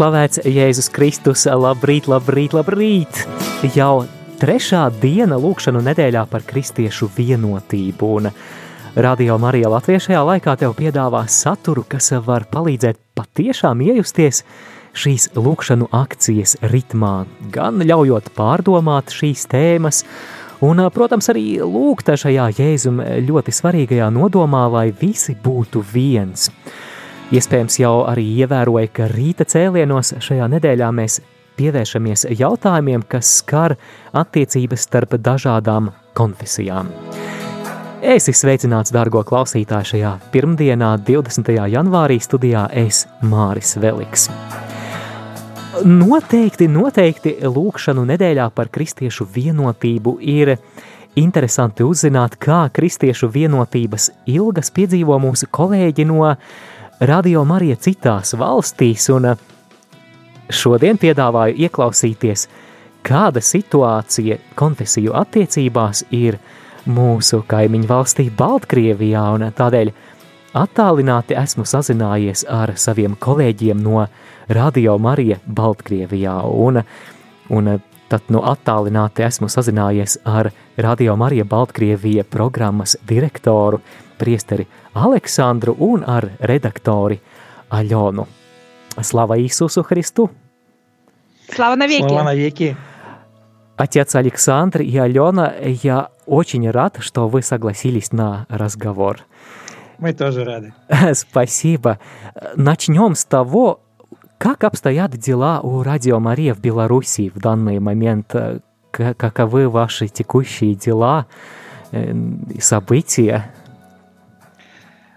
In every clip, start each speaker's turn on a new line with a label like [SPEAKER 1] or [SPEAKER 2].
[SPEAKER 1] slavēts Jēzus Kristus, labrīt, labrīt, labrīt! Jau trešā diena lūkšanu nedēļā par kristiešu vienotību. Un Radio Marija Latvijā šajā laikā tev piedāvā saturu, kas var palīdzēt patiešām iejusties šīs lūkšanu akcijas ritmā, gan ļaujot pārdomāt šīs tēmas, un, protams, arī lūgt šajā Jēzum ļoti svarīgajā nodomā, lai visi būtu viens. Iespējams, jau arī ievēroja, ka rīta cēlienos šajā nedēļā mēs pievēršamies jautājumiem, kas skar attiecības starp dažādām konfesijām. Es esmu sveicināts, dārgo klausītāju, šajā pirmdienā, 20. janvārī studijā Es Māris Veliks. Noteikti, noteikti lūkšanu nedēļā par kristiešu vienotību ir interesanti uzzināt, kā kristiešu vienotības ilgas piedzīvo mūsu kolēģi no Radio Marija citās valstīs, un eh, šodien piedāvāju ieklausīties, kāda situācija konfesiju attiecībās ir mūsu kaimiņu valstī Baltkrievijā, un tādēļ attālināti esmu sazinājies ar saviem kolēģiem no Radio Marija Baltkrievijā, un, un tad no attālināti esmu sazinājies ar Radio Marija Baltkrievija programmas direktoru priesteri Aleksandru un ar redaktori Aļonu. Слава Иисусу Христу!
[SPEAKER 2] Слава навеки!
[SPEAKER 3] Слава навеки!
[SPEAKER 1] Отец Александр и Алена, я очень рад, что вы согласились на разговор.
[SPEAKER 3] Мы тоже рады.
[SPEAKER 1] Спасибо. Начнем с того, как обстоят дела у Радио Мария в Беларуси в данный момент. Каковы ваши текущие дела и события?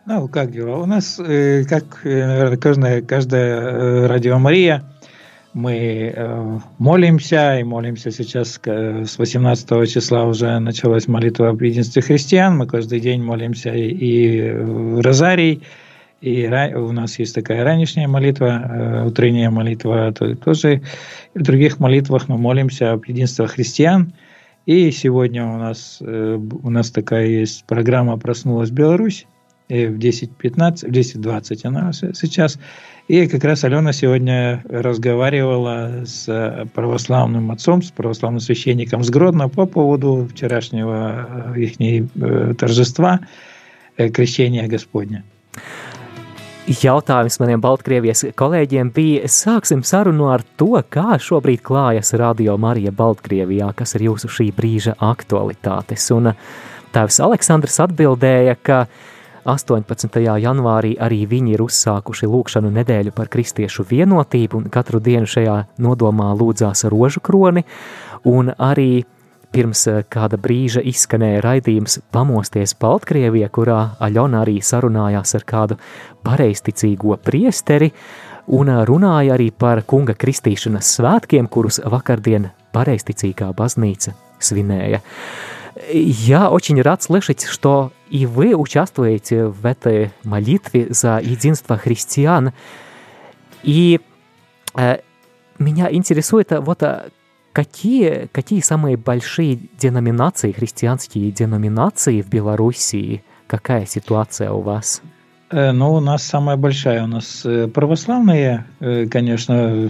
[SPEAKER 3] Ну, как дела? У нас, э, как, наверное, каждая, каждая э, радио Мария, мы э, молимся, и молимся сейчас с 18 числа уже началась молитва об единстве христиан. Мы каждый день молимся и, и розарий, и у нас есть такая ранешняя молитва, утренняя молитва, то, тоже в других молитвах мы молимся об единстве христиан. И сегодня у нас, у нас такая есть программа «Проснулась Беларусь», в 10.15, в 10.20 она сейчас. И как раз Алена сегодня разговаривала с православным отцом, с православным священником с Гродно по поводу вчерашнего их торжества крещения Господня.
[SPEAKER 1] Jautājums maniem Baltkrievijas kolēģiem bija, sāksim sarunu ar to, kā šobrīd klājas Radio Marija Baltkrievijā, kas ir jūsu šī brīža aktualitātes. Un tēvs Aleksandrs atbildēja, ka uh, 18. janvārī arī viņi ir uzsākuši lūkšanu nedēļu par kristiešu vienotību, un katru dienu šajā nodomā lūdzās rožu kroni, un arī pirms eh, kāda brīža izskanēja raidījums Pamosties Baltkrievijā, kurā Aļona arī sarunājās ar kādu pareisticīgo priesteri, un eh, runāja arī par kunga kristīšanas svētkiem, kurus vakardien pareisticīgā baznīca svinēja. Я очень рад слышать, что и вы участвуете в этой молитве за единство христиан. И э, меня интересует вот какие, какие самые большие деноминации, христианские деноминации в Белоруссии, какая ситуация у вас?
[SPEAKER 3] Э, ну, у нас самая большая. У нас э, православные, э, конечно,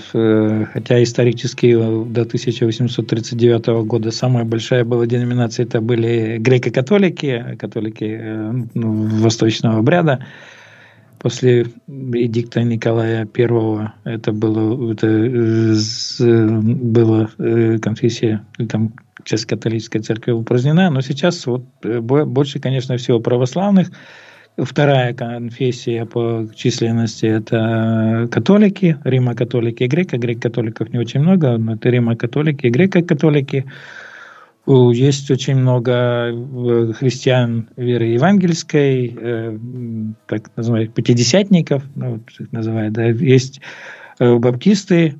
[SPEAKER 3] хотя исторически до 1839 года самая большая была деноминация, это были греко-католики, католики ну, восточного обряда. После эдикта Николая I это было, это была конфессия, там часть католической церкви упразднена, но сейчас вот больше, конечно, всего православных – Вторая конфессия по численности – это католики, римо-католики и греко. Греко-католиков не очень много, но это римо-католики и греко-католики. Есть очень много э, христиан веры евангельской, э, так называемых пятидесятников, ну, вот их называют, да. есть э, баптисты,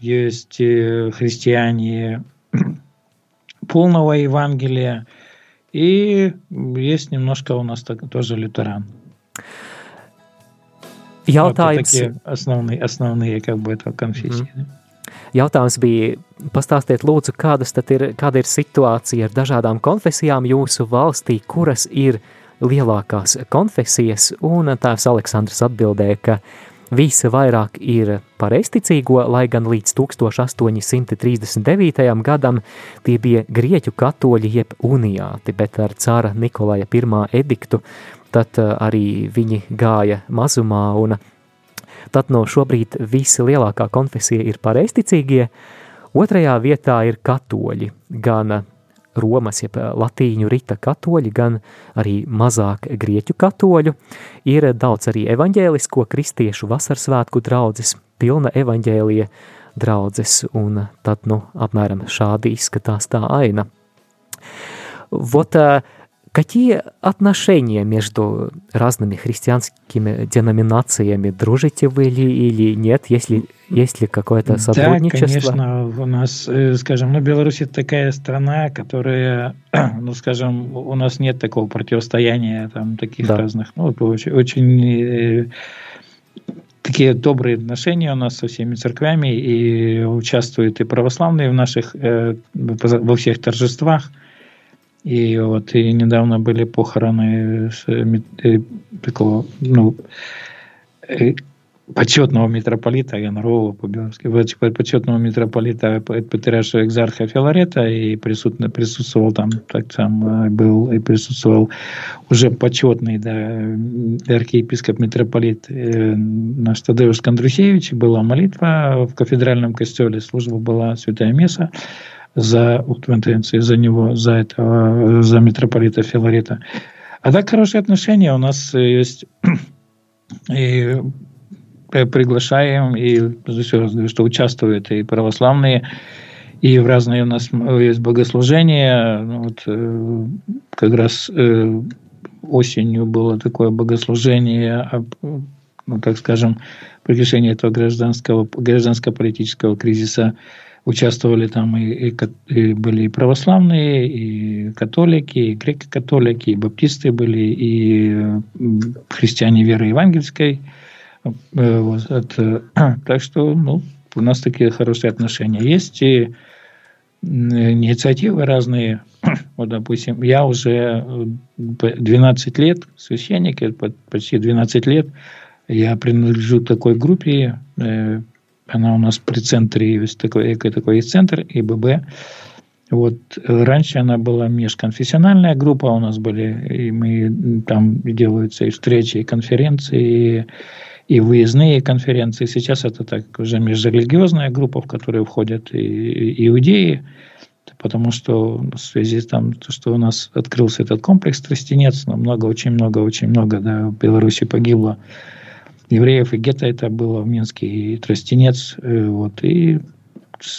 [SPEAKER 3] есть христиане полного Евангелия, и есть немножко у нас так, тоже лютеран.
[SPEAKER 1] Jautājums,
[SPEAKER 3] вот основные, основные как бы, это конфессии. Mm -hmm.
[SPEAKER 1] Jautājums bija, pastāstiet lūdzu, kādas tad ir, kāda ir situācija ar dažādām konfesijām jūsu valstī, kuras ir lielākās konfesijas, un tēvs Aleksandrs atbildēja, ka visa vairāk ir pareisticīgo, lai gan līdz 1839. gadam tie bija grieķu katoļi jeb uniāti, bet ar cara Nikolaja I ediktu tad eh, arī viņi gāja mazumā, un Tad no šobrīd visi lielākā konfesija ir pareizticīgie, otrajā vietā ir katoļi, gan Romas, jeb eh, latīņu rita katoļi, gan arī mazāk grieķu katoļu. Ir daudz arī evaņģēlisko kristiešu vasarsvētku draudzes, pilna evaņģēlija draudzes, un tad, nu, apmēram šādi izskatās tā aina. Vot, uh, Какие отношения между разными христианскими деноминациями? Дружите вы ли или нет? Есть ли, есть ли какое-то сотрудничество?
[SPEAKER 3] Да, конечно. У нас, э, скажем, ну, Беларусь это такая страна, которая, ну, скажем, у нас нет такого противостояния там таких да. разных, ну, очень, очень э, такие добрые отношения у нас со всеми церквями, и участвуют и православные в наших, э, во всех торжествах. И вот и недавно были похороны э, такого, ну, э, почетного митрополита Янрова по-белорусски, почетного митрополита патриарша экзарха Филарета и присутствовал, присутствовал там, так там э, был и присутствовал уже почетный да, архиепископ митрополит наш Тадеуш Кондрусевич, была молитва в кафедральном костеле, служба была святая месса, за Уктвентенции, за него, за этого, за митрополита Филарита. А так хорошие отношения у нас есть. И приглашаем, и что участвуют и православные, и в разные у нас есть богослужения. Ну вот, э, как раз э, осенью было такое богослужение, ну, так скажем, приглашение этого гражданского, гражданско-политического кризиса участвовали там и, и, и были и православные, и католики, и греко-католики, и баптисты были, и христиане веры евангельской. Э, вот, это, так что ну, у нас такие хорошие отношения есть. И инициативы разные. Вот, допустим, я уже 12 лет священник, почти 12 лет, я принадлежу такой группе, э, она у нас при центре есть такой, такой есть центр ИББ. Вот раньше она была межконфессиональная группа, у нас были, и мы там делаются и встречи, и конференции, и, и выездные конференции. Сейчас это так уже межрелигиозная группа, в которую входят и, и иудеи, потому что в связи с тем, что у нас открылся этот комплекс Тростенец, много, очень много, очень много да, в Беларуси погибло евреев и гетто это было в Минске, и Тростенец. Э, вот, и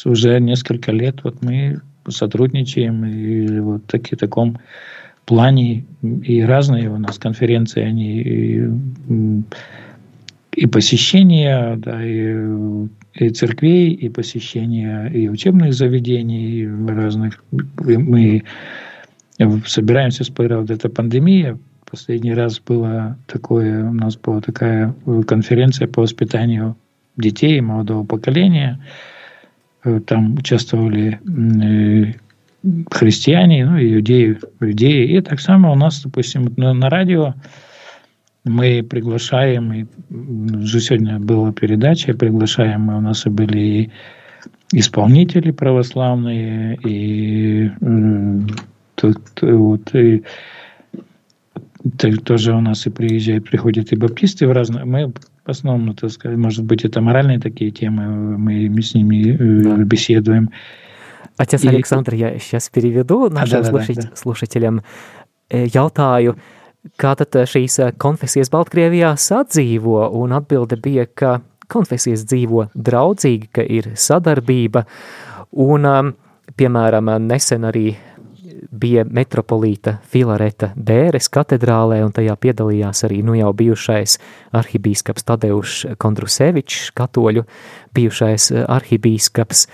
[SPEAKER 3] уже несколько лет вот мы сотрудничаем и вот таки, таком плане и разные у нас конференции, они и, и посещения, да, и, и церквей, и посещения и учебных заведений, и разных. Мы собираемся вот эта пандемия Последний раз было такое, у нас была такая конференция по воспитанию детей молодого поколения. Э, там участвовали э, христиане, ну, иудеи, иудеи. И так само у нас, допустим, на, радио мы приглашаем, и уже сегодня была передача, приглашаем, мы, у нас и были и исполнители православные, и, тут, вот, и тоже у нас и приезжают, приходят и баптисты в разные. Мы в основном, так сказать, может быть, это моральные такие темы, мы, мы с ними э, да. беседуем.
[SPEAKER 1] Отец и... Александр, я сейчас переведу нашим а, да, слушать, да, да. слушателям. Jautāju, kā tad šīs konfesijas Baltkrievijā sadzīvo, un atbilde bija, ka konfesijas dzīvo draudzīgi, ka ir sadarbība, un, piemēram, nesen arī bija metropolīta Filareta Bēres katedrālē, un tajā piedalījās arī nu jau bijušais arhibīskaps Tadeušs Kondrusevičs, katoļu bijušais arhibīskaps.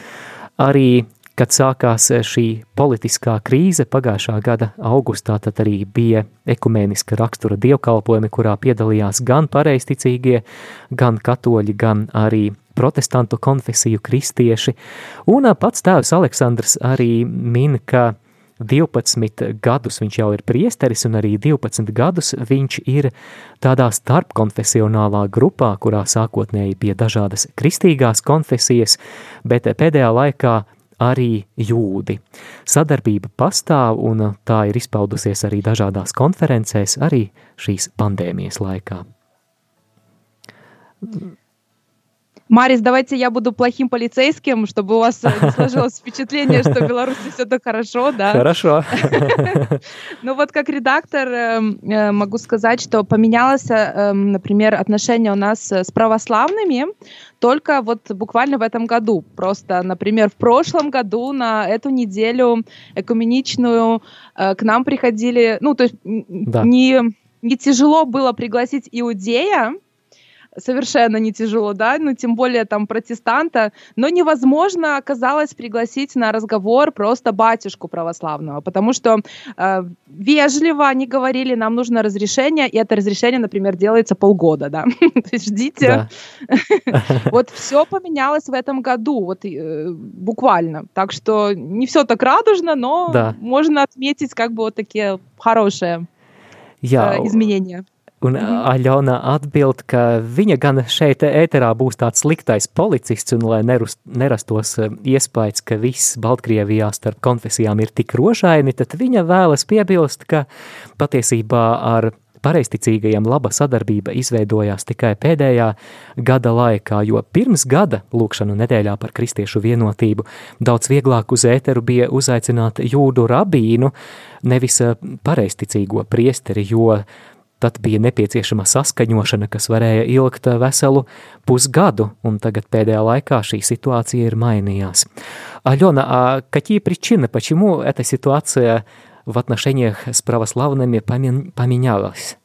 [SPEAKER 1] Arī, kad sākās šī politiskā krīze pagājušā gada augustā, tad arī bija ekumēniska rakstura dievkalpojumi, kurā piedalījās gan pareisticīgie, gan katoļi, gan arī protestantu konfesiju kristieši, un pats tēvs Aleksandrs arī min, ka 12 gadus viņš jau ir priesteris, un arī 12 gadus viņš ir tādā starpkonfesionālā grupā, kurā sākotnēji bija dažādas kristīgās konfesijas, bet pēdējā laikā arī jūdi. Sadarbība pastāv, un tā ir izpaudusies arī dažādās konferencēs, arī šīs pandēmijas laikā.
[SPEAKER 2] Марис, давайте я буду плохим полицейским, чтобы у вас э, не сложилось впечатление, что в Беларуси все так хорошо, да?
[SPEAKER 1] Хорошо.
[SPEAKER 2] Ну вот как редактор эм, э, могу сказать, что поменялось, эм, например, отношение у нас с православными только вот буквально в этом году. Просто, например, в прошлом году на эту неделю экуменичную э, к нам приходили, ну то есть не, не тяжело было пригласить иудея, совершенно не тяжело, да, ну, тем более там протестанта, но невозможно оказалось пригласить на разговор просто батюшку православного, потому что э, вежливо они говорили, нам нужно разрешение, и это разрешение, например, делается полгода, да, то есть ждите. Вот все поменялось в этом году, вот э, буквально, так что не все так радужно, но можно отметить как бы вот такие хорошие э, изменения.
[SPEAKER 1] Un -hmm. Aļona atbild, ka viņa gan šeit ēterā būs tāds sliktais policists, un lai nerust, nerastos e, iespējas, ka viss Baltkrievijā starp konfesijām ir tik rožaini, tad viņa vēlas piebilst, ka patiesībā ar pareisticīgajiem laba sadarbība izveidojās tikai pēdējā gada laikā, jo pirms gada lūkšanu nedēļā par kristiešu vienotību daudz vieglāk uz ēteru bija uzaicināt jūdu rabīnu, nevis e, pareisticīgo priesteri, jo Tad bija nepieciešama saskaņošana, kas varēja ilgt veselu pusgadu, un tagad пēdējā laikā šī ситуация ir mainījās. Алена, а какие причины, почему эта ситуация в отношениях с православными поменялась?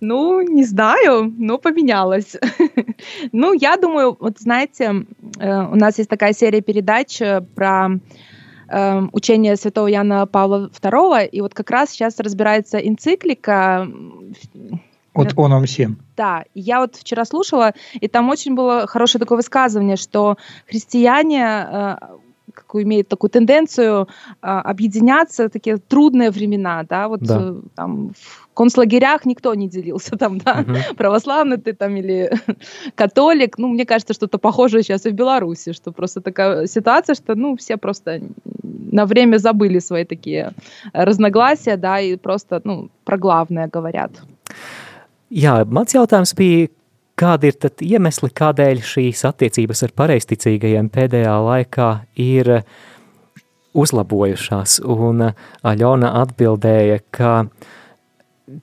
[SPEAKER 2] Ну, не знаю, но поменялось. ну, я думаю, вот знаете, у нас есть такая серия передач про э, учение святого Яна Павла II, и вот как раз сейчас разбирается энциклика
[SPEAKER 3] от Оном 7.
[SPEAKER 2] Да, я вот вчера слушала, и там очень было хорошее такое высказывание, что христиане э, какую имеют такую тенденцию э, объединяться в такие трудные времена, да, вот да. Э, там в концлагерях никто не делился там, да, угу. православный ты там или католик. Ну, мне кажется, что-то похожее сейчас и в Беларуси, что просто такая ситуация, что, ну, все просто на время забыли свои такие разногласия, да, и просто, ну, про главное говорят.
[SPEAKER 1] Jā, mans jautājums bija, kādi ir tad iemesli, kādēļ šīs attiecības ar pareisticīgajiem pēdējā laikā ir uzlabojušās? Un Aļona atbildēja, ka uh,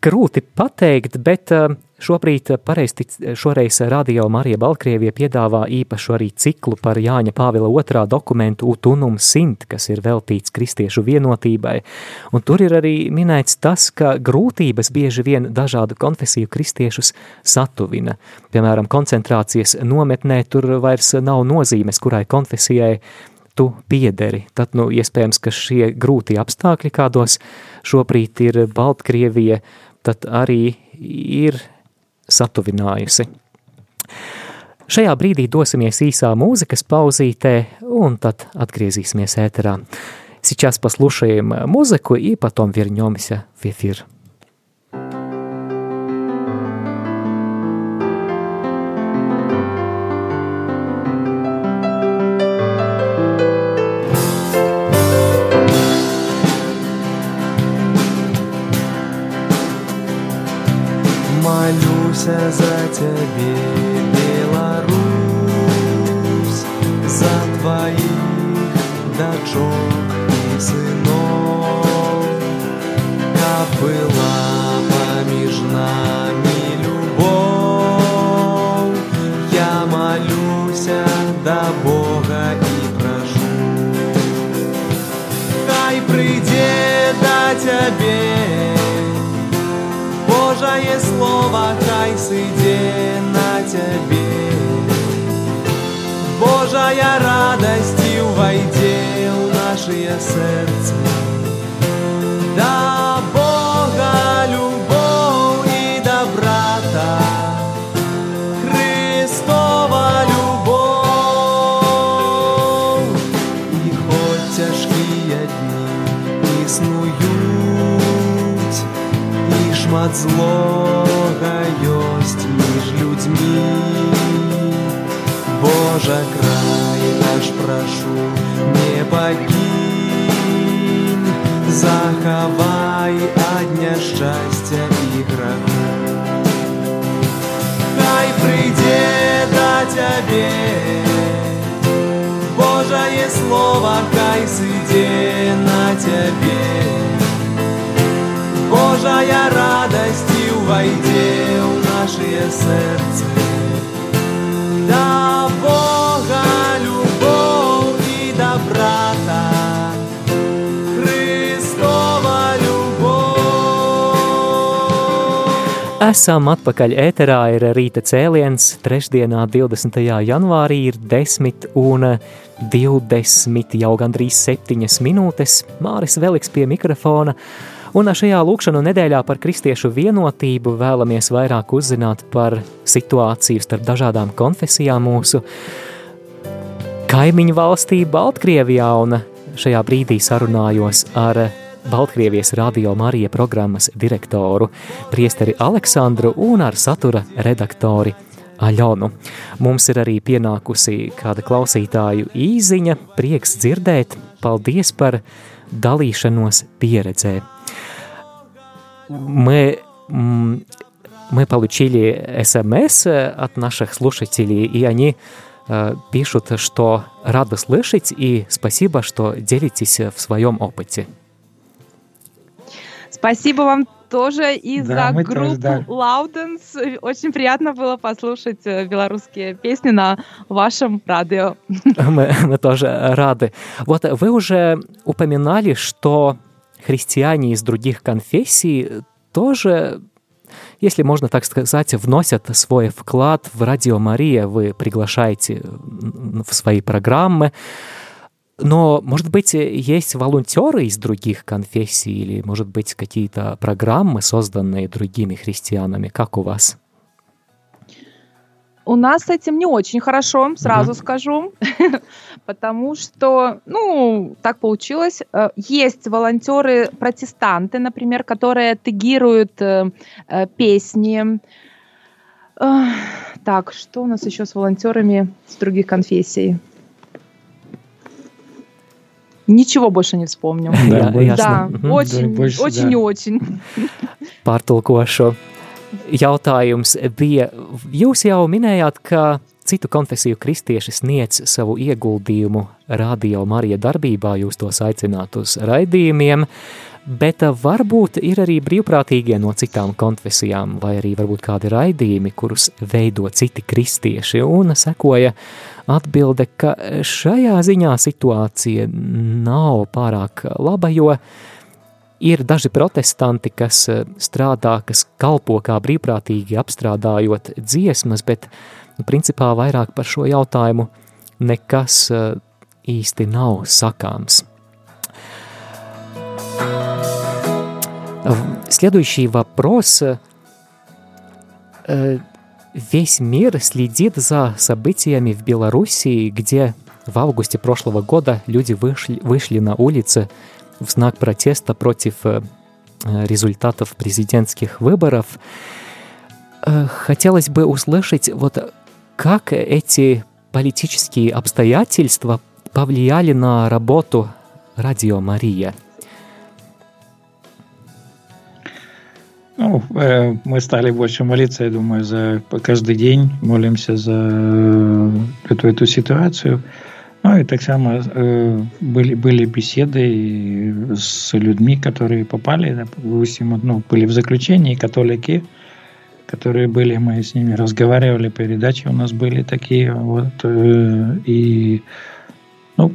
[SPEAKER 1] grūti pateikt, bet eh, šobrīd pareiztic, šoreiz Radio Marija Balkrievija piedāvā īpašu arī ciklu par Jāņa Pāvila otrā dokumentu Utunum Sint, kas ir veltīts kristiešu vienotībai. Un tur ir arī minēts tas, ka grūtības bieži vien dažādu konfesiju kristiešus satuvina. Piemēram, koncentrācijas nometnē tur vairs nav nozīmes, kurai konfesijai tu piederi. Tad, nu, iespējams, ka šie grūti apstākļi, kādos šobrīd ir Baltkrievija, tad arī ir satuvinājusi. Šajā brīdī dosimies īsā mūzikas pauzītē, un tad atgriezīsimies ēterā. Сейчас послушаем музыку и потом вернемся в эфир.
[SPEAKER 4] Молюся за тебе, Беларусь, за твоих дочок и сынов, как Господи, на Тебе. Божая радость войди в наше сердце. Да Бога любовь и доброта, Христова любовь. И хоть тяжкие дни иснуют, и шмат злой, прошу, не погинь, захавай ад няшчасця і граха. Хай прийде до тебе Божае слово, хай сыдзе на тебе. Божая радость увойде в наше сердце Да Бога и доброта Христова любовь
[SPEAKER 1] Esam atpakaļ ēterā, ir rīta cēliens. Trešdienā, 20. janvārī, ir 10 un 20, jau gandrīz 7 minūtes. Māris Veliks pie mikrofona. Un šajā lūkšanu nedēļā par kristiešu vienotību vēlamies vairāk uzzināt par situāciju starp dažādām konfesijām mūsu kaimiņu valstī Baltkrievijā, un šajā brīdī sarunājos ar Baltkrievijas radio Marija programmas direktoru priesteri Aleksandru un ar satura redaktori Aļonu. Mums ir arī pienākusi kāda klausītāju īziņa, prieks dzirdēt, paldies par dalīšanos pieredzē. Мы, м, мы получили смс от наших слушателей, и они э, пишут, что рады слышать, и спасибо, что делитесь в своем опыте.
[SPEAKER 2] Спасибо вам тоже и
[SPEAKER 3] Да,
[SPEAKER 2] за
[SPEAKER 3] мы тоже,
[SPEAKER 2] группу
[SPEAKER 3] да.
[SPEAKER 2] Лауденс. Очень приятно было послушать э, белорусские песни на вашем радио.
[SPEAKER 1] Мы, мы тоже рады. Вот вы уже упоминали, что христиане из других конфессий тоже, если можно так сказать, вносят свой вклад в Радио Мария. Вы приглашаете м, в свои программы. Но, может быть, есть волонтеры из других конфессий или, может быть, какие-то программы, созданные другими христианами. Как у вас?
[SPEAKER 2] У нас с этим не очень хорошо, сразу
[SPEAKER 1] Мгм.
[SPEAKER 2] скажу, потому что, ну, так получилось. Э, Есть волонтеры-протестанты, например, которые тегируют э, э, песни. Так, что у нас еще с волонтерами с других конфессий? Ничего больше не вспомню.
[SPEAKER 1] Да,
[SPEAKER 2] очень, очень
[SPEAKER 3] да.
[SPEAKER 2] и очень.
[SPEAKER 1] pārtulkošu. Jautājums bija, jūs jau minējāt, ka citu konfesiju kristieši sniedz savu ieguldījumu radio Marija darbībā, jūs tos aicināt uz raidījumiem, bet varbūt ir arī brīvprātīgie no citām konfesijām, vai arī varbūt kādi raidījumi, kurus veido citi kristieši, un sekoja atbilde, ka šajā ziņā situācija nav pārāk laba, jo ir daži protestanti, kas eh, strādā, kas kalpo kā brīvprātīgi apstrādājot dziesmas, bet nu, principā vairāk par šo jautājumu nekas eh, īsti nav sakāms. Следующий вопрос. Э, Весь мир следит за событиями в Белоруссии, где в августе прошлого года люди вышли, вышли на улицы в знак протеста против э, э, результатов президентских выборов. Э, Хотелось бы услышать, вот как эти политические обстоятельства повлияли на работу Радио Мария.
[SPEAKER 3] Ну, э, мы стали больше молиться, я думаю, за каждый день молимся за эту, эту ситуацию. Ну и так само э, были, были беседы с людьми, которые попали, допустим, ну, были в заключении, католики, которые были, мы с ними разговаривали, передачи у нас были такие, вот, э, и, ну,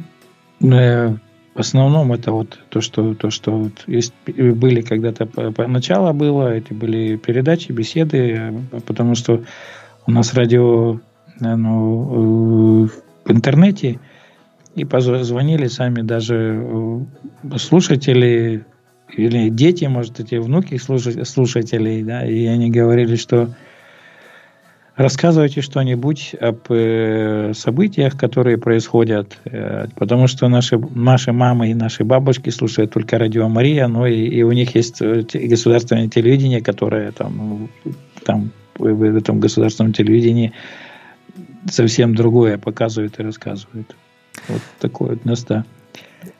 [SPEAKER 3] э, в основном это вот то, что, то, что вот есть, были когда-то по- поначалу было, эти были передачи, беседы, потому что у нас радио э, ну, э, в интернете, и позвонили сами даже слушатели или дети, может, эти внуки слушателей, да, и они говорили, что рассказывайте что-нибудь об э, событиях, которые происходят, э, потому что наши, наши мамы и наши бабушки слушают только радио Мария, но и, и у них есть э, государственное телевидение, которое там, там в этом государственном телевидении совсем другое показывает и рассказывает. Вот такое вот нас, да.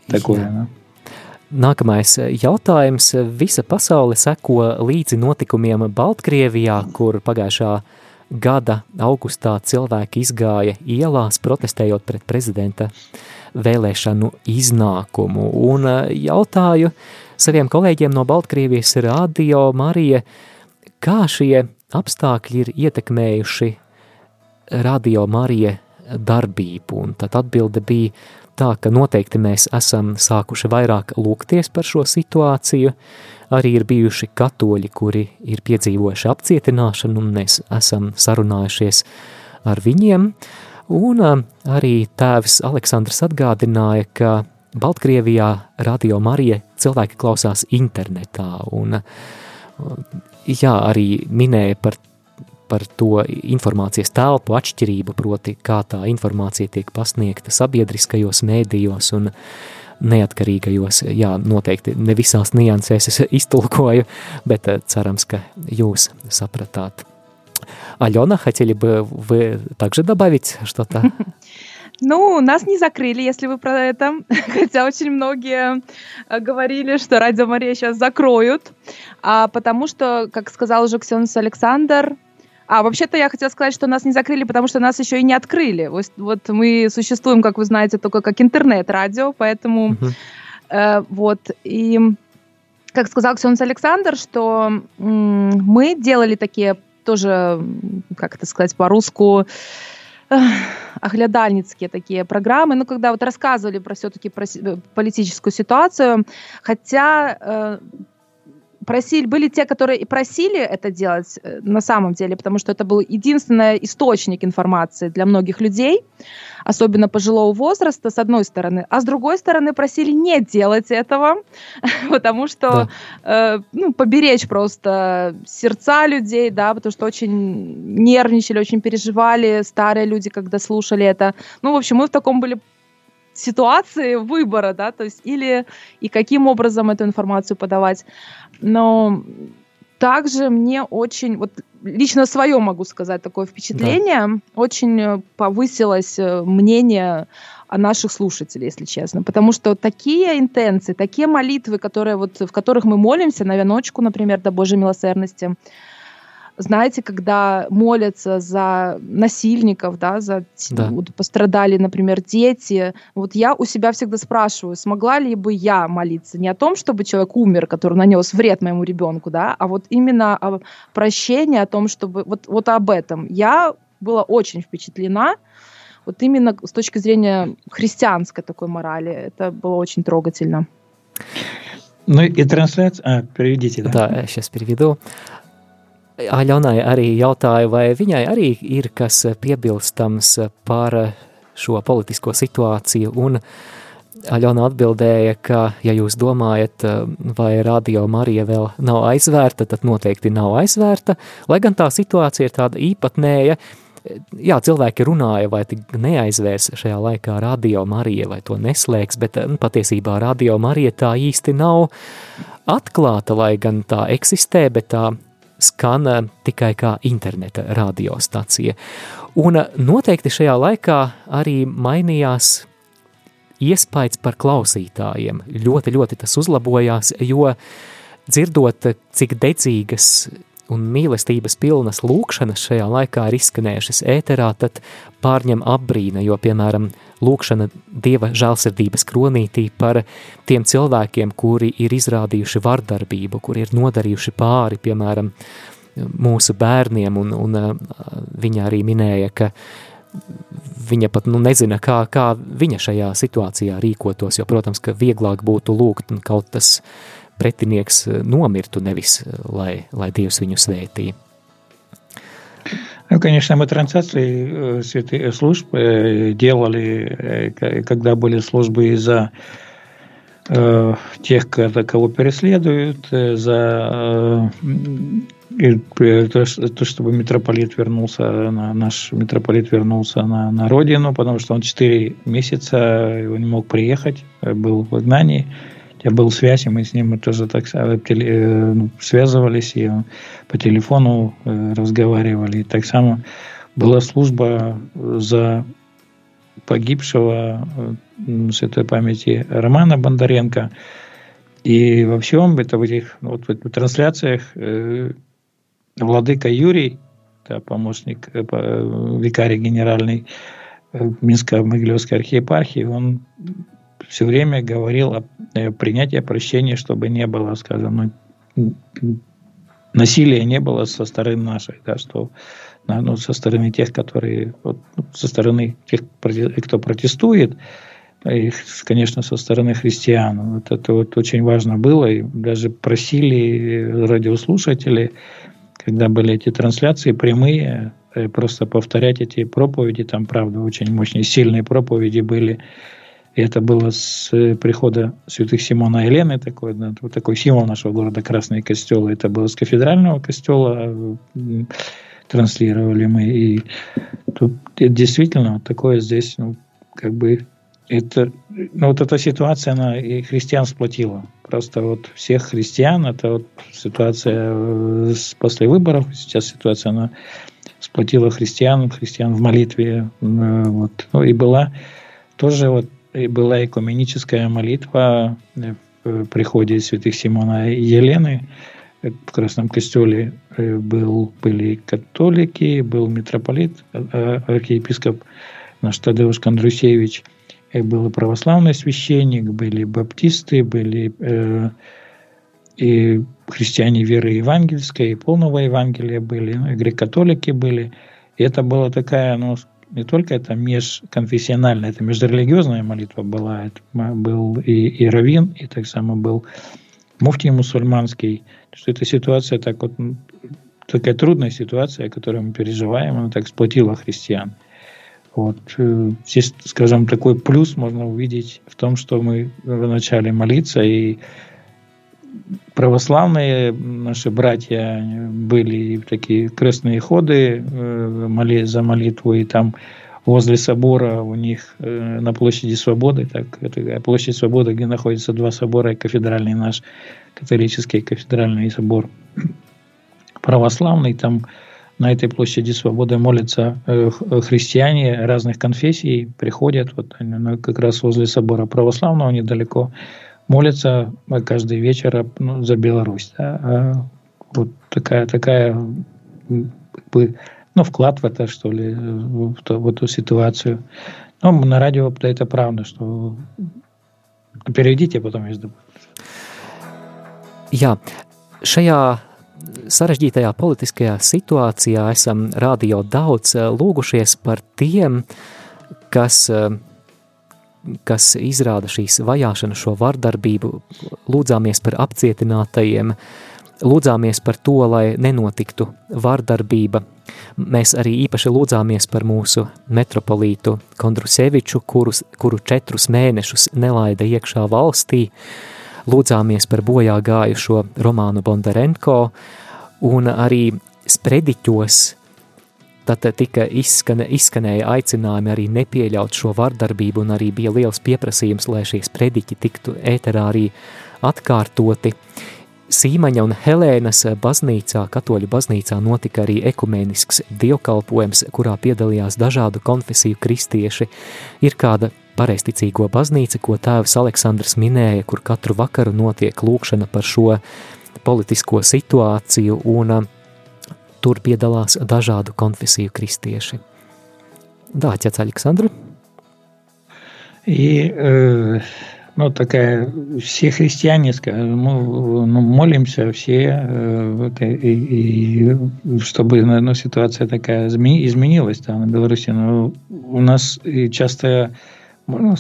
[SPEAKER 3] Такое,
[SPEAKER 1] Jā. Nākamais jautājums. Visa pasaule seko līdzi notikumiem Baltkrievijā, kur pagājušā gada augustā cilvēki izgāja ielās protestējot pret prezidenta vēlēšanu iznākumu. Un jautāju saviem kolēģiem no Baltkrievijas radio Marija, kā šie apstākļi ir ietekmējuši radio Marija darbību. Un tad atbilde bija tā, ka noteikti mēs esam sākuši vairāk lūgties par šo situāciju. Arī ir bijuši katoļi, kuri ir piedzīvojuši apcietināšanu, un mēs esam sarunājušies ar viņiem. Un arī tēvs Aleksandrs atgādināja, ka Baltkrievijā radio Marija cilvēki klausās internetā, un jā, arī minēja par par to informācijas telpu atšķirību, proti, kā tā informācija tiek pasniegta sabiedriskajos mēdījos un neatkarīgajos. Jā, noteikти ne visās niansēs es iztulkoju, bet cerams, ka jūs sapratāt. Алена, хотели бы вы также добавить что-то?
[SPEAKER 2] Ну, нас не закрыли, если вы про это. Хотя очень многие говорили, что Радио Мария сейчас закроют. А потому что, как сказал уже Ксенс Александр, а вообще-то я хотела сказать, что нас не закрыли, потому что нас еще и не открыли. Вот, вот мы существуем, как вы знаете, только как интернет-радио, поэтому uh-huh. э, вот и как сказал Ксенс Александр, что м- мы делали такие тоже, как это сказать по-русски, оглядальницкие такие программы, ну, когда вот рассказывали про все-таки про политическую ситуацию, хотя э, просили, были те, которые и просили это делать э, на самом деле, потому что это был единственный источник информации для многих людей, особенно пожилого возраста, с одной стороны, а с другой стороны просили не делать этого, потому что да. э, ну, поберечь просто сердца людей, да, потому что очень нервничали, очень переживали старые люди, когда слушали это. Ну, в общем, мы в таком были ситуации выбора, да, то есть или и каким образом эту информацию подавать. Но также мне очень, вот лично свое могу сказать такое впечатление, да. очень повысилось э, мнение о наших слушателей, если честно. Потому что такие интенции, такие молитвы, которые вот, в которых мы молимся на веночку, например, до Божьей милосердности, знаете, когда молятся за насильников, да, за да. Вот пострадали, например, дети. Вот я у себя всегда спрашиваю, смогла ли бы я молиться не о том, чтобы человек умер, который нанес вред моему ребенку, да, а вот именно о прощении, о том, чтобы вот, вот об этом. Я была очень впечатлена, вот именно с точки зрения христианской такой морали. Это было очень трогательно.
[SPEAKER 3] Ну и трансляция... А, переведите,
[SPEAKER 1] да? Да, сейчас переведу. Aļonai arī jautāja, vai viņai arī ir kas piebilstams par šo politisko situāciju, un Aļona atbildēja, ka, ja jūs domājat, vai radio Marija vēl nav aizvērta, tad noteikti nav aizvērta, lai gan tā situācija ir tāda īpatnēja, jā, cilvēki runāja, vai neaizvērs šajā laikā radio Marija, vai to neslēgs, bet nu, patiesībā radio Marija tā īsti nav atklāta, lai gan tā eksistē, bet tā skan eh, tikai kā interneta radiostacija. Un eh, noteikti šajā laikā arī mainījās iespējas par klausītājiem. Ļoti, ļoti tas uzlabojās, jo dzirdot, cik dedzīgas un mīlestības pilnas lūkšanas šajā laikā ir izskanējušas ēterā, tad pārņem apbrīna, jo, piemēram, lūkšana Dieva žēlsirdības kronītī par tiem cilvēkiem, kuri ir izrādījuši vardarbību, kuri ir nodarījuši pāri, piemēram, mūsu bērniem, un, un viņa arī minēja, ka viņa pat nu, nezina, kā, kā viņa šajā situācijā rīkotos, jo, protams, ka vieglāk būtu lūgt un kaut tas pretinieks nomirtu, nevis lai, lai Dievs viņu svētī.
[SPEAKER 3] Ну, конечно, мы трансляции э, святых служб э, делали, э, когда были службы за тех, кого переследуют, за то, чтобы митрополит вернулся, на, наш митрополит вернулся на, на родину, потому что он 4 месяца его не мог приехать, был в изгнании я был связь, и мы с ним тоже так э, ну, связывались, и по телефону э, разговаривали. И так само была служба за погибшего э, святой памяти Романа Бондаренко. И во всем это в этих вот, в трансляциях владыка Юрий, да, помощник, викарий генеральный Минско-Могилевской архиепархии, он все время говорил о э, принятии прощения, чтобы не было, скажем, ну, насилия не было со стороны нашей, да, что ну, со стороны тех, которые, вот, ну, со стороны тех, кто протестует, и, конечно, со стороны христиан. Вот это вот очень важно было, и даже просили радиослушатели, когда были эти трансляции прямые, э, просто повторять эти проповеди, там, правда, очень мощные, сильные проповеди были, и это было с э, прихода святых Симона и Елены, такой, да, такой символ нашего города Красный костел. Это было с кафедрального костела, транслировали мы. И тут действительно вот такое здесь, ну, как бы, это, ну, вот эта ситуация, она и христиан сплотила. Просто вот всех христиан, это вот ситуация э, после выборов, сейчас ситуация, она сплотила христиан, христиан в молитве, вот, ну, и была тоже вот была экуменическая молитва э, в приходе святых Симона и Елены. В Красном Костеле э, был, были католики, был митрополит, э, архиепископ наш Тадеуш Кондрусевич, был православный священник, были баптисты, были э, и христиане веры евангельской, и полного Евангелия были, ну, и греко-католики были. И это была такая, ну, не только это межконфессиональная, это межрелигиозная молитва была, это был и, и раввин, и так само был муфтий мусульманский, что эта ситуация так вот, такая трудная ситуация, которую мы переживаем, она так сплотила христиан. Вот. Э, здесь, скажем, такой плюс можно увидеть в том, что мы начали молиться, и православные наши братья были такие крестные ходы э, за молитву, и там возле собора у них э, на площади Свободы, так, это площадь Свободы, где находятся два собора, кафедральный наш католический кафедральный собор. Православный, там на этой площади Свободы молятся э, христиане разных конфессий, приходят, вот они как раз возле собора православного недалеко, молятся каждый вечер ну, за Беларусь. Да? А вот такая, такая как бы, ну, вклад в это, что ли, в, ту, в эту ситуацию. Ну, на радио это правда, что переведите, а потом я сдобу.
[SPEAKER 1] Jā, šajā sarežģītajā politiskajā situācijā esam radio daudz lūgušies par tiem, kas kas izrāda šīs vajāšanas, šo vardarbību, lūdzāmies par apcietinātajiem, lūdzāmies par to, lai nenotiktu vardarbība. Mēs arī īpaši lūdzāmies par mūsu metropolītu Kondruseviču, kurus, kuru četrus mēnešus nelaida iekšā valstī, lūdzāmies par bojā gājušo Romānu Bondarenko, un arī sprediķos Tad tika izskane, izskanēja aicinājumi arī nepieļaut šo vardarbību, un arī bija liels pieprasījums, lai šie sprediķi tiktu ēterā arī atkārtoti. Sīmaņa un Helēnas baznīcā, katoļu baznīcā, notika arī ekumenisks dievkalpojums, kurā piedalījās dažādu konfesiju kristieši. Ir kāda pareisticīgo baznīca, ko tēvs Aleksandrs minēja, kur katru vakaru notiek lūkšana par šo politisko situāciju, un Tur piedalās dažādu konfesiju крестьяши. Да, отец Александр.
[SPEAKER 3] И ну, такая, все христиане, мы ну, молимся все, и, и чтобы ну, ситуация такая изменилась там, на Беларуси. Но у нас часто можно,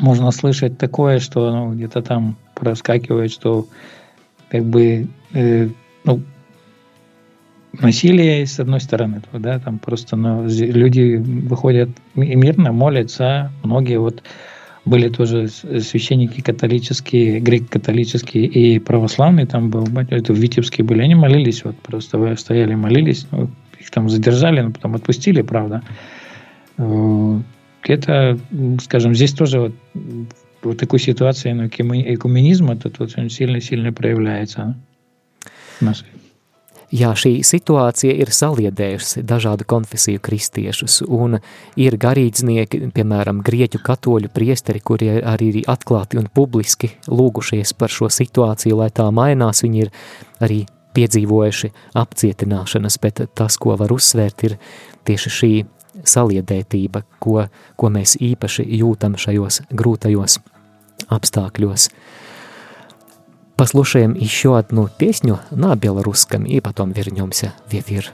[SPEAKER 3] можно слышать такое, что ну, где-то там проскакивает, что как бы э, ну, насилие с одной стороны, да, там просто ну, люди выходят мирно, молятся, многие вот были тоже священники католические, греко-католические и православные, там был, это в Витебске были, они молились, вот просто стояли, молились, ну, их там задержали, но потом отпустили, правда. Это, скажем, здесь тоже вот, вот такой ситуации ну, экуменизма, это тут очень сильно-сильно проявляется.
[SPEAKER 1] Нашей. Jā, šī situācija ir saliedējusi dažādu konfesiju kristiešus, un ir garīdznieki, piemēram, grieķu katoļu priesteri, kuri arī ir atklāti un publiski lūgušies par šo situāciju, lai tā mainās. Viņi ir arī piedzīvojuši apcietināšanas, bet tas, ko var uzsvērt, ir tieši šī saliedētība, ko, ko mēs īpaši jūtam šajos grūtajos apstākļos. Послушаем еще одну песню на белорусском и потом вернемся в эфир.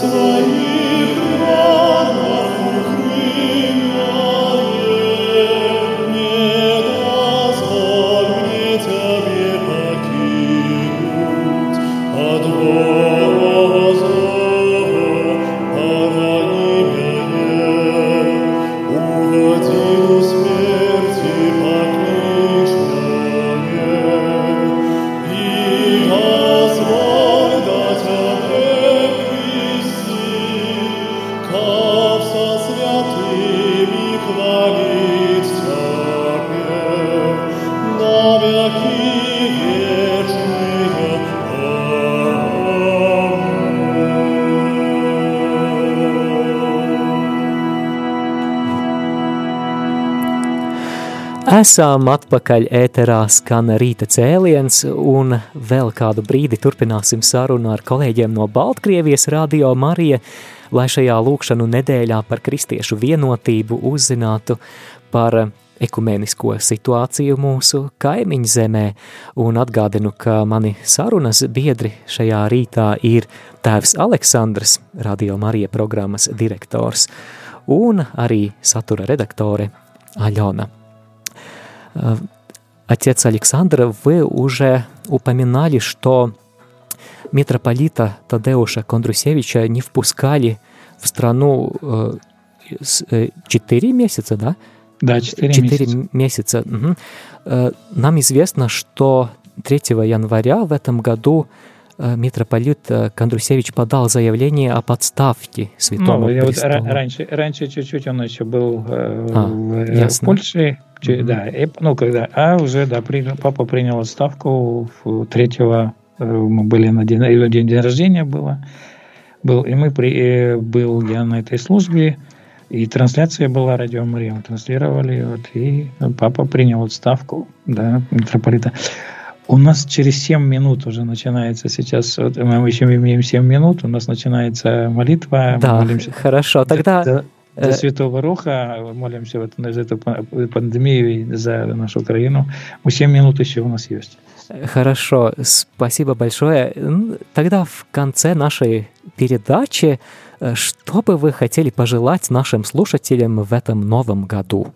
[SPEAKER 1] Christ. Esam atpakaļ ēterā skan rīta cēliens un vēl kādu brīdi turpināsim sarunu ar kolēģiem no Baltkrievijas radio Marija, lai šajā lūkšanu nedēļā par kristiešu vienotību uzzinātu par ekumenisko situāciju mūsu kaimiņu zemē un atgādinu, ka mani sarunas biedri šajā rītā ir tēvs Aleksandrs, radio Marija programmas direktors un arī satura redaktore Aļona. Э, отец Александр, вы уже упоминали, что митрополита Тадеуша Кондрусевича не впускали в страну э, э, четыре месяца, да?
[SPEAKER 3] Да, четыре месяца.
[SPEAKER 1] месяца. Угу. Нам известно, что 3 января в этом году митрополит Кондрусевич подал заявление о подставке святого ну.
[SPEAKER 3] Вот раньше, раньше чуть-чуть он еще был а, в, в Польше, Mm-hmm. Да, и, ну, когда, а уже, да, при, папа принял отставку третьего, э, мы были на день, его день, день рождения было, был, и мы при, э, был я на этой службе, и трансляция была, радио Мария, мы транслировали, вот, и папа принял отставку, да, митрополита. У нас через 7 минут уже начинается сейчас, вот мы еще имеем 7 минут, у нас начинается молитва.
[SPEAKER 1] Да, молимся. хорошо, тогда...
[SPEAKER 3] За, за Святого Руха, молимся вот за эту пандемию и за нашу Украину. У 7 минут еще у нас есть.
[SPEAKER 1] Хорошо, спасибо большое. Тогда в конце нашей передачи, э, что бы вы хотели пожелать нашим слушателям в этом новом году?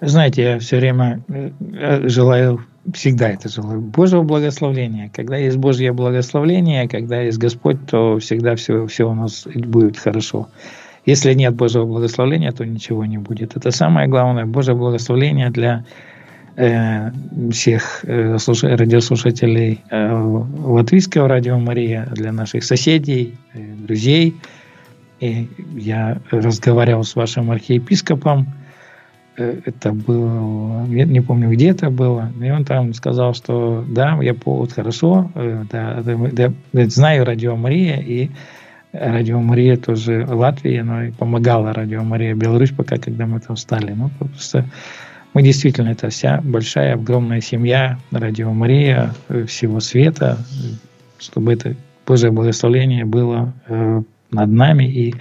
[SPEAKER 3] Знаете, я все время э, желаю, всегда это желаю, Божьего благословения. Когда есть Божье благословение, когда есть Господь, то всегда все, все у нас будет хорошо. Если нет Божьего благословения, то ничего не будет. Это самое главное. Божье благословение для э, всех э, радиослушателей э, Латвийского радио Мария, для наших соседей, э, друзей. И я разговаривал с вашим архиепископом. Э, это было, не помню, где это было. И он там сказал, что да, я вот хорошо, э, да, да, да, знаю радио Мария, и Радио Мария тоже Латвия, но и помогала Радио Мария Беларусь, пока когда мы там стали. Ну, просто мы действительно, это вся большая, огромная семья Радио Мария э, всего света, чтобы это Божье благословение было над нами и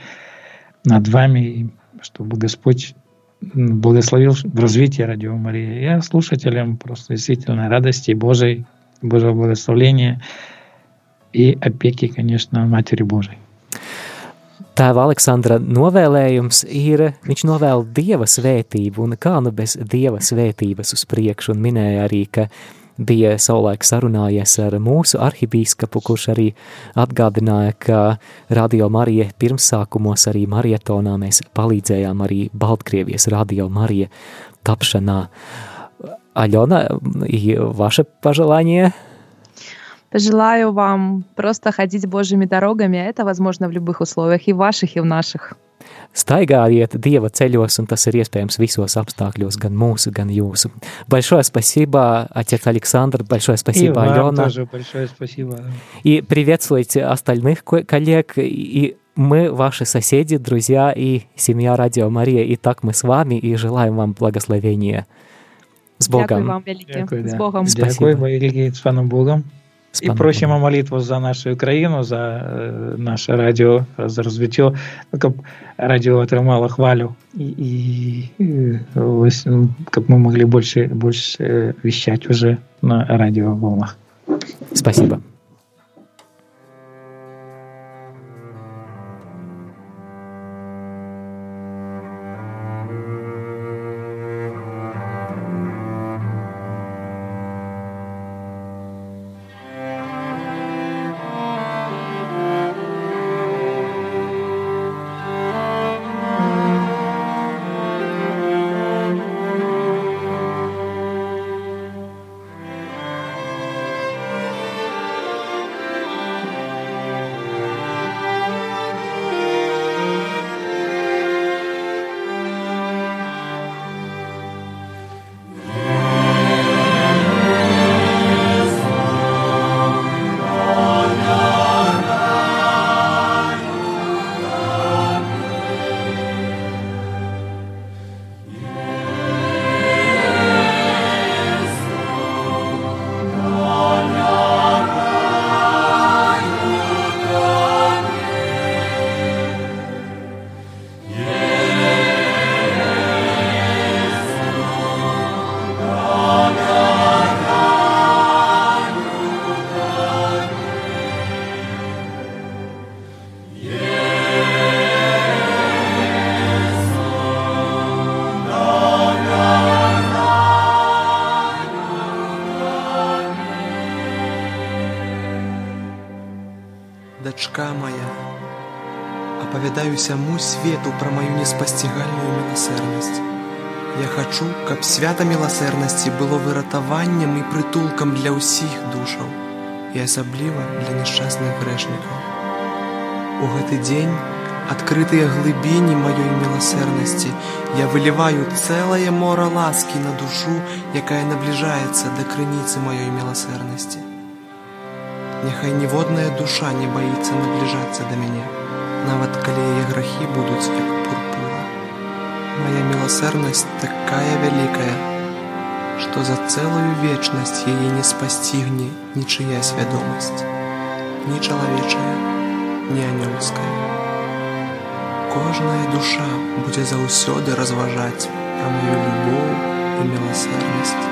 [SPEAKER 3] над вами, чтобы Господь благословил в развитии Радио Мария. Я слушателям просто действительно радости Божьей, Божьего благословения и опеки, конечно, Матери Божией.
[SPEAKER 1] Tēva Aleksandra novēlējums ir, viņš novēl dieva svētību, un kā nu bez dieva svētības uz priekšu, un minēja arī, ka bija savulaik sarunājies ar mūsu arhibīskapu, kurš arī atgādināja, ka Radio Marija pirmsākumos arī marietonā mēs palīdzējām arī Baltkrievijas Radio Marija tapšanā. Алена, и ваше пожелание –
[SPEAKER 2] Желаю вам просто ходить Божьими дорогами, а это возможно в любых условиях, и ваших, и в наших.
[SPEAKER 1] Staigājiet Dieva ceļos, un tas ir iespējams visos apstākļos, gan mūsu, gan jūsu. Большое спасибо, отец Александр, большое спасибо,
[SPEAKER 3] и
[SPEAKER 1] Алена.
[SPEAKER 3] тоже большое спасибо.
[SPEAKER 1] И приветствуйте остальных коллег, и мы ваши соседи, друзья и семья Радио Мария, и так мы с вами, и желаем вам благословения. С Богом.
[SPEAKER 2] Дякую вам велике.
[SPEAKER 3] Дякую,
[SPEAKER 2] С
[SPEAKER 3] да.
[SPEAKER 2] Богом.
[SPEAKER 1] Спасибо.
[SPEAKER 3] Дякую, великий, с Богом.
[SPEAKER 1] С
[SPEAKER 3] И
[SPEAKER 1] Паном
[SPEAKER 3] просим
[SPEAKER 1] Богом.
[SPEAKER 3] молитву за нашу Украину, за э, наше радио, за развитие, ну, как радио отримало хвалю, и, и, э, ось, как мы могли больше, больше э, вещать уже на радиоволнах.
[SPEAKER 1] Спасибо.
[SPEAKER 4] Апавядаю сяму свету пра маю неспасцігальную міласэрнасць. Я хачу, каб свята міласэрнасці было выратаваннем і прытулкам для ўсіх душаў і асабліва для няшчасных грэшнікаў. У гэты дзень адкрытыя глыбіні маёй міласэрнасці я выліваю цэлае мора ласкі на душу, якая набліжаецца да крыніцы маёй міласэрнасці. Няхай ніводная душа не баіцца набліжацца да мяне, нават калі яе грахі будуць як пурпура. Мая міласэрнасць такая вялікая, што за цэлую вечнасць яе не спасцігне нічыя свядомасць, ні чалавечая, ні анёлская. Кожная душа будзе заўсёды разважаць пра маю любоў і міласэрнасць.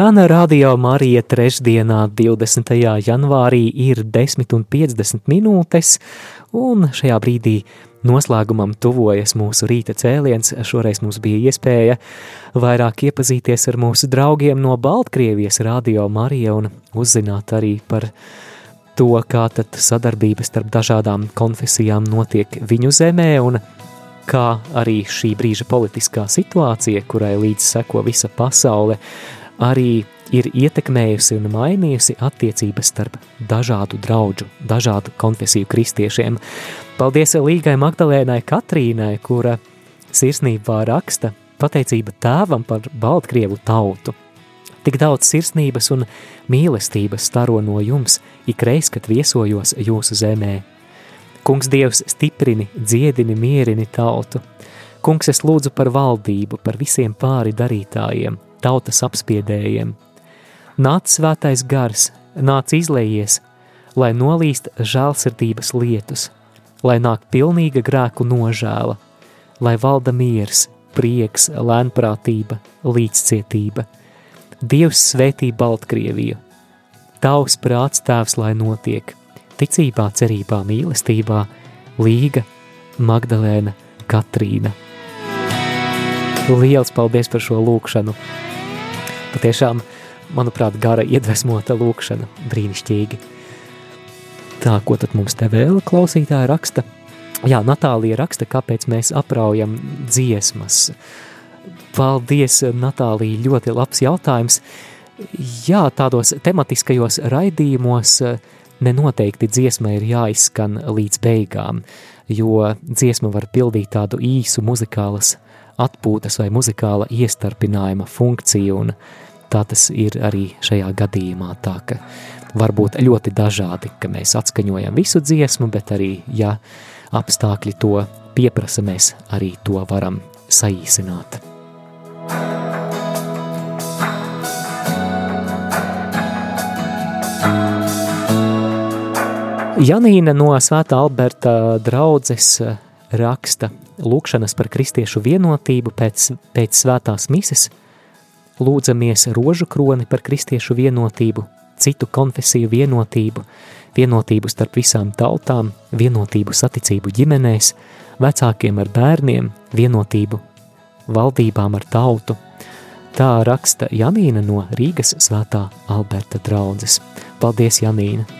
[SPEAKER 1] Skan radio Marija trešdienā, 20. janvārī, ir 10 un 50 minūtes, un šajā brīdī noslēgumam tuvojas mūsu rīta cēliens. Šoreiz mums bija iespēja vairāk iepazīties ar mūsu draugiem no Baltkrievijas radio Marija un uzzināt arī par to, kā tad sadarbības starp dažādām konfesijām notiek viņu zemē un kā arī šī brīža politiskā situācija, kurai līdz seko visa pasaule, arī ir ietekmējusi un mainījusi attiecības starp dažādu draugu, dažādu konfesiju kristiešiem. Paldies Līgai Magdalēnai Katrīnai, kura sirsnībā raksta pateicība tēvam par Baltkrievu tautu. Tik daudz sirsnības un mīlestības staro no jums, ikreiz, kad viesojos jūsu zemē. Kungs Dievs stiprini, dziedini, mierini tautu. Kungs, es lūdzu par valdību, par visiem pāri darītājiem, tautas apspiedējiem. Nāc svētais gars, nāc izlējies, lai nolīst žēlsirdības lietus, lai nāk pilnīga grēku nožēla, lai valda miers, prieks, lēnprātība, līdzcietība. Dievs svētī Baltkrieviju. Tavs prāts tēvs, lai notiek – ticībā, cerībā, mīlestībā, Līga, Magdalēna, Katrīna. Liels paldies par šo lūkšanu. Patiešām, manuprāt, gara iedvesmota lūkšana, brīnišķīgi. Tā, ko tad mums te vēl klausītāja raksta? Jā, Natālija raksta, kāpēc mēs apraujam dziesmas. Paldies, Natālija, ļoti labs jautājums. Jā, tādos tematiskajos raidījumos uh, nenoteikti dziesma ir jāizskan līdz beigām, jo dziesma var pildīt tādu īsu muzikālas atpūtas vai muzikāla iestarpinājuma funkciju, un tā tas ir arī šajā gadījumā tā, ka var būt ļoti dažādi, ka mēs atskaņojam visu dziesmu, bet arī, ja apstākļi to pieprasa, mēs arī to varam saīsināt. Janīna no Svētā Alberta draudzes raksta lūkšanas par kristiešu vienotību pēc, pēc svētās mises, lūdzamies rožu kroni par kristiešu vienotību, citu konfesiju vienotību, vienotību starp visām tautām, vienotību saticību ģimenēs, vecākiem ar bērniem, vienotību valdībām ar tautu. Tā raksta Janīna no Rīgas svētā Alberta draudzes. Paldies, Janīna!